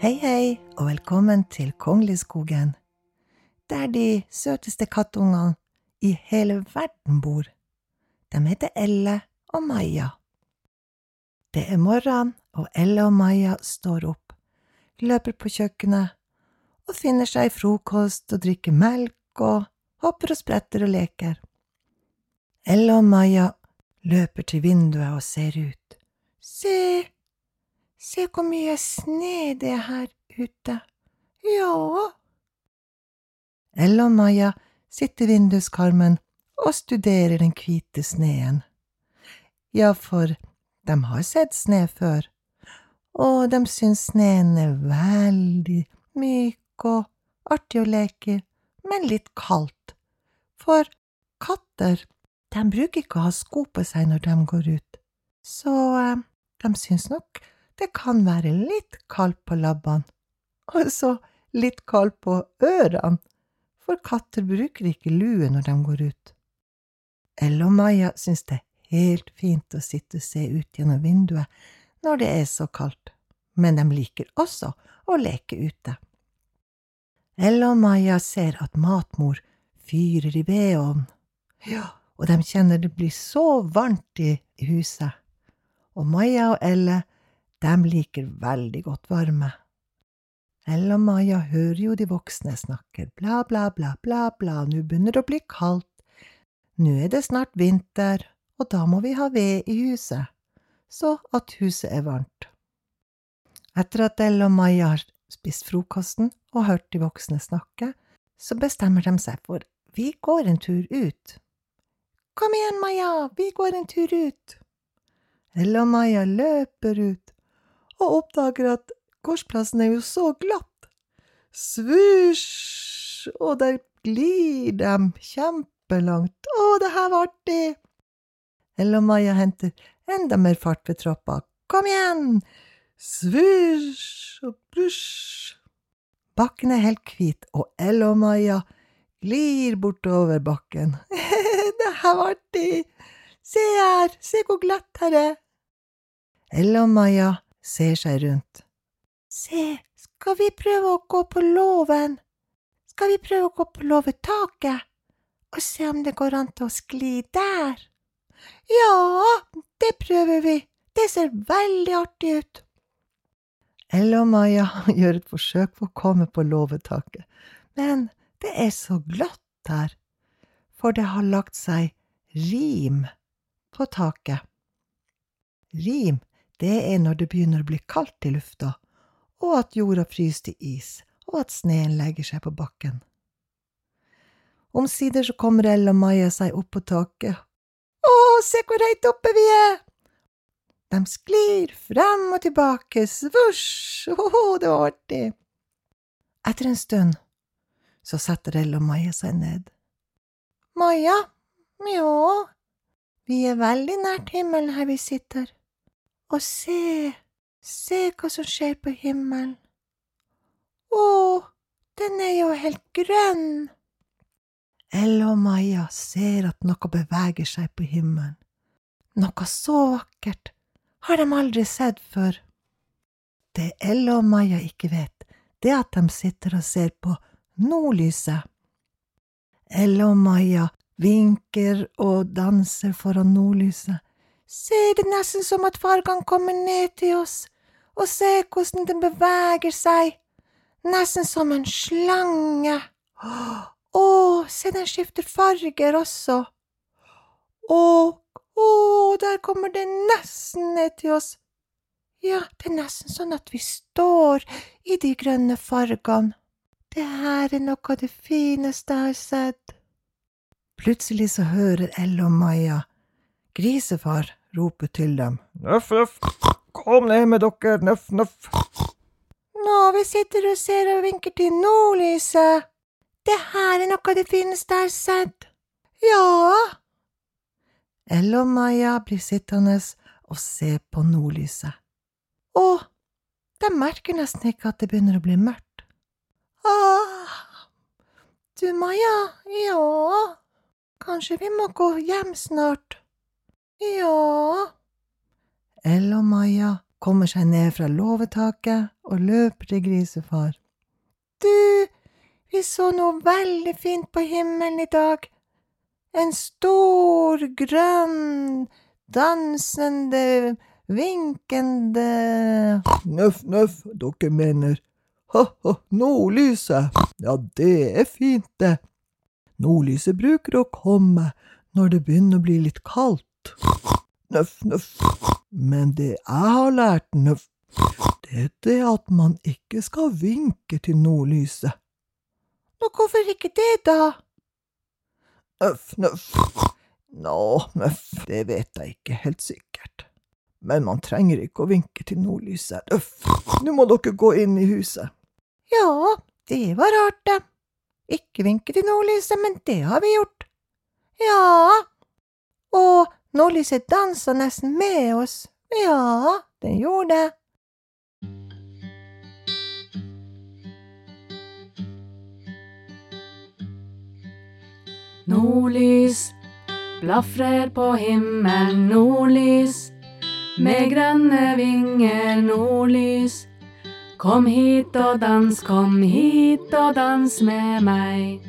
Hei, hei, og velkommen til Kongliskogen, der de søteste kattungene i hele verden bor. De heter Elle og Maja. Det er morgen, og Elle og Maja står opp, løper på kjøkkenet og finner seg frokost og drikker melk og hopper og spretter og leker. Elle og Maja løper til vinduet og ser ut. Se, se hvor mye sne det er her ute. Ja. Ella og Maja sitter i vinduskarmen og studerer den hvite sneen. Ja, for de har sett sne før, og de syns sneen er veldig myk og artig å leke i, men litt kaldt, for katter, de bruker ikke å ha sko på seg når de går ut, så eh, de syns nok det kan være litt kaldt på labbene, og så litt kaldt på ørene, for katter bruker ikke lue når de går ut. Elle og Maja syns det er helt fint å sitte og se ut gjennom vinduet når det er så kaldt, men de liker også å leke ute. Elle og Maja ser at matmor fyrer i vedovnen, ja, og de kjenner det blir så varmt i huset, og Maja og Elle, de liker veldig godt varme. Ella Maja hører jo de voksne snakke, bla, bla, bla, bla, bla, nå begynner det å bli kaldt, nå er det snart vinter, og da må vi ha ved i huset, så at huset er varmt. Etter at Ella og Maja har spist frokosten og hørt de voksne snakke, så bestemmer de seg for vi går en tur ut. Kom igjen, Maja, vi går en tur ut. Ella og Maja løper ut og oppdager at gårdsplassen er jo så glatt. Svusj, og der glir dem kjempelangt. Å, det her var artig! Elle og Maja henter enda mer fart ved trappa. Kom igjen! Svusj og brusj. Bakken er helt hvit, og Elle og Maja glir bortover bakken. det her var artig! Se her, se hvor glatt her er! Elle og Maja ser seg rundt. Se, skal vi prøve å gå på låven? Skal vi prøve å gå på låvetaket og se om det går an til å skli der? Ja, det prøver vi, det ser veldig artig ut. Elle og Maja gjør et forsøk på å komme på låvetaket, men det er så glatt der, for det har lagt seg rim på taket. Rim, det er når det begynner å bli kaldt i lufta, og at jorda fryser til is, og at sneen legger seg på bakken. Omsider så kommer Elle og Maja seg opp på taket. Å, se hvor høyt oppe vi er! De sklir frem og tilbake, svosj, åhå, det var artig. Etter en stund så setter Elle og Maja seg ned. Maja, mjå, vi er veldig nært himmelen her vi sitter, og se, se hva som skjer på himmelen. Å, den er jo helt grønn. Elle og Maja ser at noe beveger seg på himmelen. Noe så vakkert har de aldri sett før. Det Elle og Maja ikke vet, det er at de sitter og ser på nordlyset. Elle og Maja vinker og danser foran nordlyset. Se, det nesten som at fargene kommer ned til oss, og se hvordan den beveger seg, nesten som en slange. Å, se, den skifter farger også. Å, å, der kommer det nesten ned til oss. Ja, det er nesten sånn at vi står i de grønne fargene. Det her er noe av det fineste jeg har sett. Plutselig så hører Elle og Maja grisefar rope til dem. Nøff, nøff, kom ned med dere, nøff, nøff. Nå, vi sitter og ser og vinker til nordlyset. Det her er noe det jeg har sett. Ja. Elle og Maja blir sittende og se på nordlyset. Å, de merker nesten ikke at det begynner å bli mørkt. Åh, du Maja, ja, kanskje vi må gå hjem snart. Ja. Ella og Maja kommer seg ned fra låvetaket og løper til grisefar. Du, vi så noe veldig fint på himmelen i dag. En stor, grønn, dansende, vinkende Nøff, nøff, dere mener ha-ha, nordlyset, ja, det er fint, det. Nordlyset bruker å komme når det begynner å bli litt kaldt. Nøff, nøff, men det jeg har lært, nøff, det er det at man ikke skal vinke til nordlyset. Nå, hvorfor ikke det, da? Nøff, nøff. Nå, nøff, det vet jeg ikke helt sikkert. Men man trenger ikke å vinke til nordlyset. Nøff, nå må dere gå inn i huset. Ja, det var rart, det. Ikke vinke til nordlyset, men det har vi gjort. Ja, og nordlyset dansa nesten med oss. Ja, den gjorde det. Nordlys blafrer på himmelen, nordlys. Med grønne vinger, nordlys. Kom hit og dans, kom hit og dans med meg.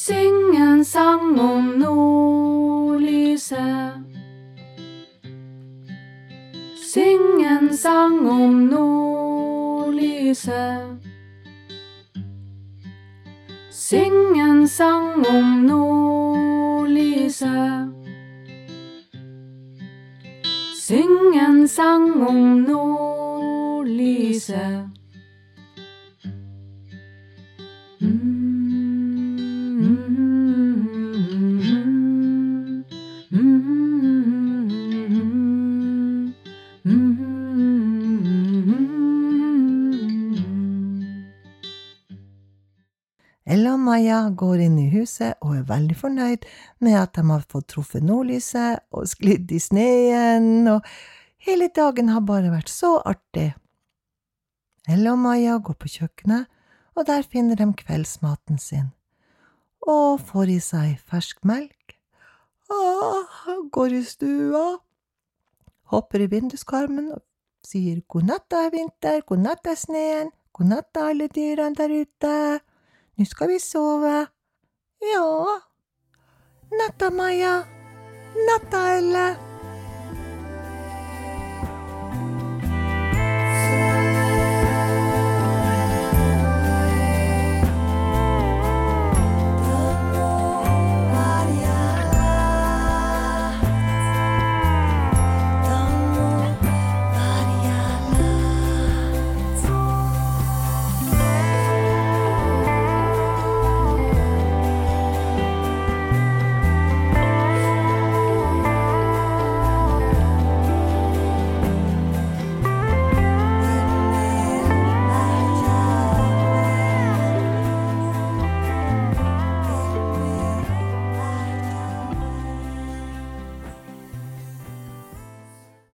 Syng en sang om nordlyset. Syng en sang om nordlyset. Syng en sang om nordlyset. Syng en sang om nordlyset. Går inn i huset og er veldig fornøyd med at de har fått truffet nordlyset og sklidd i sneen, og hele dagen har bare vært så artig. Ella og Maja går på kjøkkenet, og der finner de kveldsmaten sin, og får i seg fersk melk. og går i stua, hopper i vinduskarmen og sier god natt, da er vinter, god natt, da sneen, god natt, alle dyrene der ute. Nå skal vi sove. Ja. Natta, Maja. Natta, Elle.